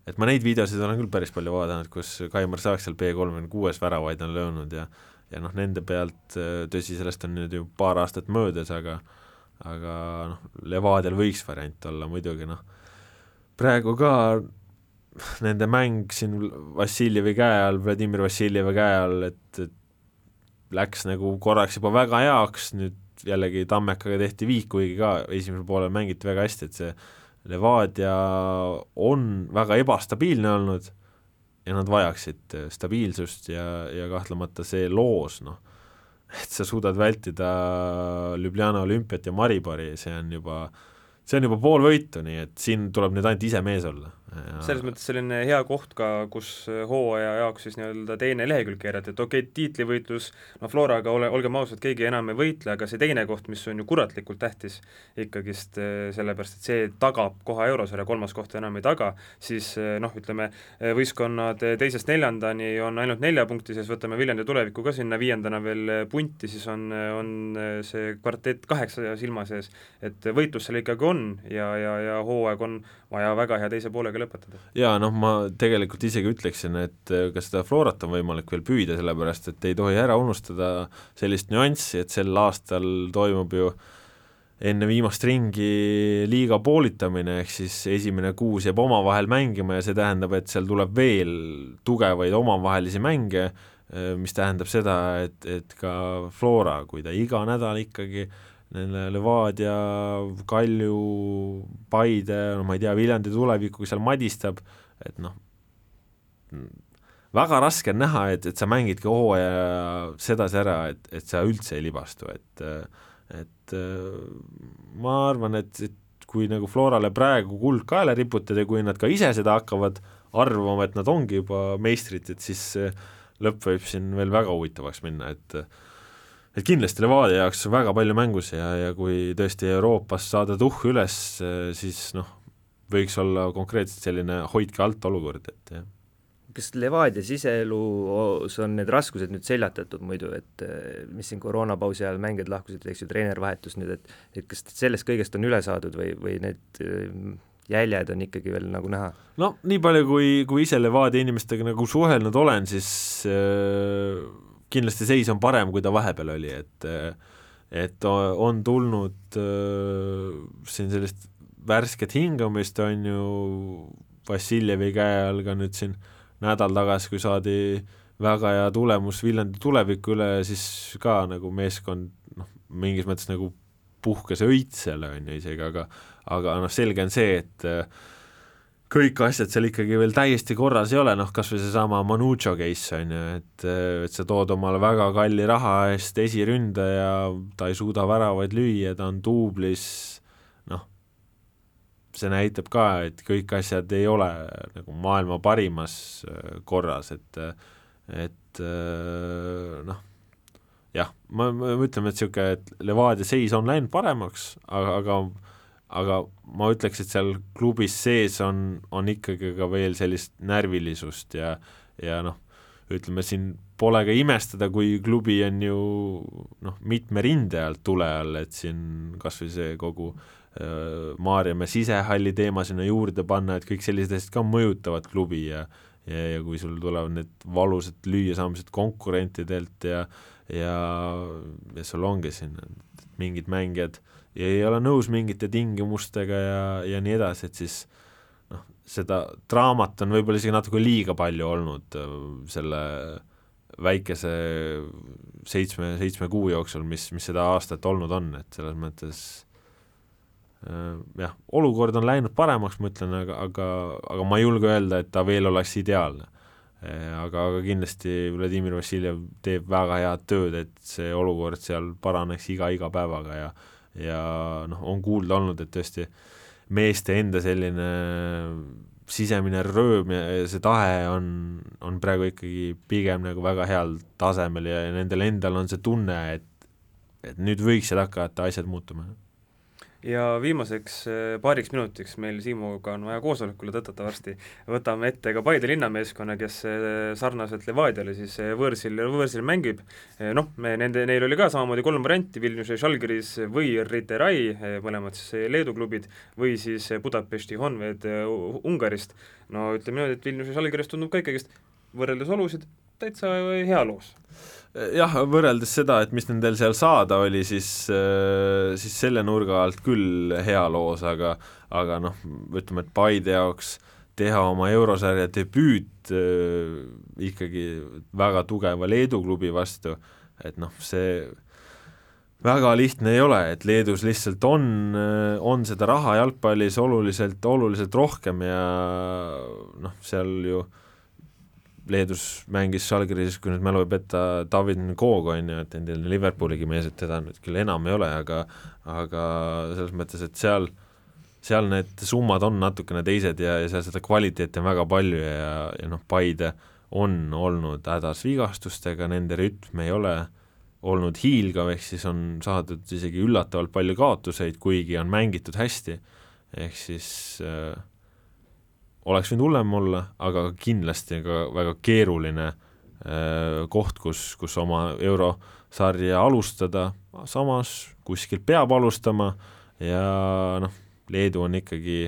et ma neid videosid olen küll päris palju vaadanud, kus Kaimar Saak seal B kolmekümne kuues väravaid on löönud ja ja noh, nende pealt, tõsi, sellest on nüüd ju paar aastat möödas, aga aga noh, Levadial võiks variant olla muidugi noh, praegu ka nende mäng siin Vassiljevi käe all, Vladimir Vassiljevi käe all, et, et läks nagu korraks juba väga heaks, nüüd jällegi Tammekaga tehti viik, kuigi ka esimesel poolel mängiti väga hästi, et see Levadia on väga ebastabiilne olnud ja nad vajaksid stabiilsust ja, ja kahtlemata see loos, noh, et sa suudad vältida Ljubljana olümpiat ja Maribori, see on juba, see on juba pool võitu, nii et siin tuleb nüüd ainult ise mees olla ja... selles mõttes selline hea koht ka, kus hooaja jaoks siis nii-öelda teine lehekülg keerata, et okei okay,, tiitlivõitlus, no Floraga ole, olgem ausad, keegi enam ei võitle, aga see teine koht, mis on ju kuratlikult tähtis ikkagist eh, sellepärast, et see tagab koha eurosarja, kolmas koht enam ei taga, siis eh, noh, ütleme, võistkonnad teisest neljandani on ainult nelja punkti sees, võtame Viljandi tuleviku ka sinna viiendana veel punti, siis on, on see kvartett kaheksa silma sees, et võitlus seal ikkagi on ja, ja, ja hooaeg on vaja väga hea teise poolega lõpetada. jaa, noh, ma tegelikult isegi ütleksin, et äh, ka seda Florat on võimalik veel püüda, sellepärast et ei tohi ära unustada sellist nüanssi, et sel aastal toimub ju enne viimast ringi liiga poolitamine, ehk siis esimene kuus jääb omavahel mängima ja see tähendab, et seal tuleb veel tugevaid omavahelisi mänge, äh, mis tähendab seda, et, et ka Flora, kui ta iga nädal ikkagi äh, Levadia, Kalju, Paide, no ma ei tea, Viljandi tulevikuga seal madistab, et noh, väga raske on näha, et, et sa mängidki hooaja sedasi ära, et, et sa üldse ei libastu, et et ma arvan, et, et kui nagu Florale praegu kuld kaela riputada ja kui nad ka ise seda hakkavad arvama, et nad ongi juba meistrid, et siis lõpp võib siin veel väga huvitavaks minna, et et kindlasti Levadia jaoks väga palju mängus ja, ja kui tõesti Euroopas saada tuhh üles, siis noh, võiks olla konkreetselt selline hoidke alt olukord, et jah kas Levadia siseelus on need raskused nüüd seljatatud muidu, et mis siin koroonapausi ajal mängijad lahkusid, eks ju, treener vahetus nüüd, et et kas sellest kõigest on üle saadud või, või need jäljed on ikkagi veel nagu näha? no nii palju, kui, kui ise Levadia inimestega nagu suhelnud olen, siis äh, kindlasti seis on parem, kui ta vahepeal oli, et et on tulnud äh, siin sellist värsket hingamist, on ju, Vassiljevi käe all ka nüüd siin nädal tagasi, kui saadi väga hea tulemus Viljandi tuleviku üle, siis ka nagu meeskond noh, mingis mõttes nagu puhkes õitsele, on ju isegi, aga aga noh, selge on see, et äh, kõik asjad seal ikkagi veel täiesti korras ei ole, noh kas või seesama Manucho case on ju, et, et sa tood omale väga kalli raha eest esiründaja, ta ei suuda väravaid lüüa, ta on duublis, noh, see näitab ka, et kõik asjad ei ole nagu maailma parimas äh, korras, et et äh, noh, jah, ma, ma ütleme, et niisugune, et Levadia seis on läinud paremaks, aga, aga aga ma ütleks, et seal klubis sees on, on ikkagi ka veel sellist närvilisust ja, ja noh, ütleme siin pole ka imestada, kui klubi on ju noh, mitme rinde alt tule all, et siin kas või see kogu äh, Maarjamäe sisehalli teema sinna juurde panna, et kõik sellised asjad ka mõjutavad klubi ja ja, ja kui sul tulevad need valusad lüüasaamised konkurentidelt ja ja, ja sul ongi siin mingid mängijad äh, ja ei ole nõus mingite tingimustega ja, ja nii edasi, et siis noh, seda draamat on võib-olla isegi natuke liiga palju olnud äh, selle väikese seitsme, seitsme kuu jooksul, mis, mis seda aastat olnud on, et selles mõttes äh, jah, olukord on läinud paremaks, ma ütlen, aga, aga, aga ma ei julge öelda, et ta veel oleks ideaalne. Äh, aga, aga kindlasti Vladimir Vassiljev teeb väga head tööd, et see olukord seal paraneks iga, iga päevaga ja ja noh, on kuulda olnud, et tõesti meeste enda selline sisemine rööm ja see tahe on, on praegu ikkagi pigem nagu väga heal tasemel ja nendel endal on see tunne, et et nüüd võiksid hakata asjad muutuma ja viimaseks eh, paariks minutiks meil Siimuga on vaja koosolekule tõtata varsti, võtame ette ka Paide linnameeskonna, kes eh, sarnaselt Levadiale siis eh, võõrsil, võõrsil mängib, noh, me nende, neil oli ka samamoodi kolm varianti, Vilniuse Žalgiris või Riterai, mõlemad siis Leedu klubid, või siis Budapesti Honved Ungarist, no ütleme niimoodi, et Vilniuse Žalgiris tundub ka ikkagist võrreldes olusid täitsa hea loos jah, võrreldes seda, et mis nendel seal saada oli, siis, äh, siis selle nurga alt küll hea loos, aga aga noh, ütleme, et Paide jaoks teha oma eurosarja debüüt äh, ikkagi väga tugeva Leedu klubi vastu, et noh, see väga lihtne ei ole, et Leedus lihtsalt on, äh, on seda raha jalgpallis oluliselt, oluliselt rohkem ja noh, seal ju äh, Leedus mängis Žalgiris, kui nüüd mälu ei peta, David Nkog on ju, et endine Liverpooligi mees, et teda nüüd küll enam ei ole, aga aga selles mõttes, et seal, seal need summad on natukene teised ja, ja seal seda kvaliteeti on väga palju ja, ja noh, Paide on olnud hädas vigastustega, nende rütm ei ole olnud hiilgav, ehk siis on saadud isegi üllatavalt palju kaotuseid, kuigi on mängitud hästi, ehk siis äh, oleks võinud hullem olla, aga kindlasti ka väga keeruline äh, koht, kus, kus oma eurosarja alustada, samas kuskilt peab alustama ja noh, Leedu on ikkagi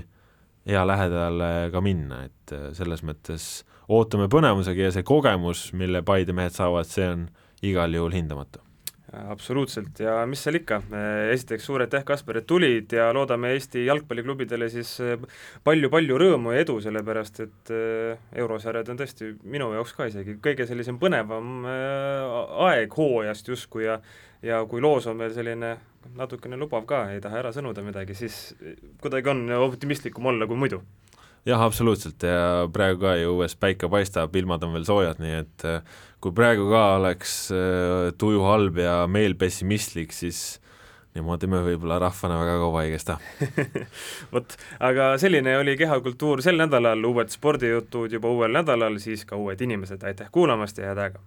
hea lähedale ka minna, et äh, selles mõttes ootame põnevusega ja see kogemus, mille Paide mehed saavad, see on igal juhul hindamatu absoluutselt. Ja mis seal ikka, esiteks suur aitäh, Kaspar, et tulid ja loodame Eesti jalgpalliklubidele siis palju-palju eh, rõõmu ja edu, sellepärast et eh, eurosarjad on tõesti minu jaoks ka isegi kõige sellisem põnevam eh, aeg hooajast justkui ja ja kui loos on veel selline natukene lubav ka, ei taha ära sõnuda midagi, siis kuidagi on optimistlikum olla kui muidu jah, absoluutselt. Ja praegu ka ju õues päike paistab, ilmad on veel soojad, nii et kui praegu ka oleks äh, tuju halb ja meel pessimistlik, siis niimoodi me võib-olla rahvana väga kaua ei kesta. Vot, aga selline oli Kehakultuur sel nädalal, uued spordijutud juba uuel nädalal, siis ka uued inimesed, aitäh kuulamast ja head aega!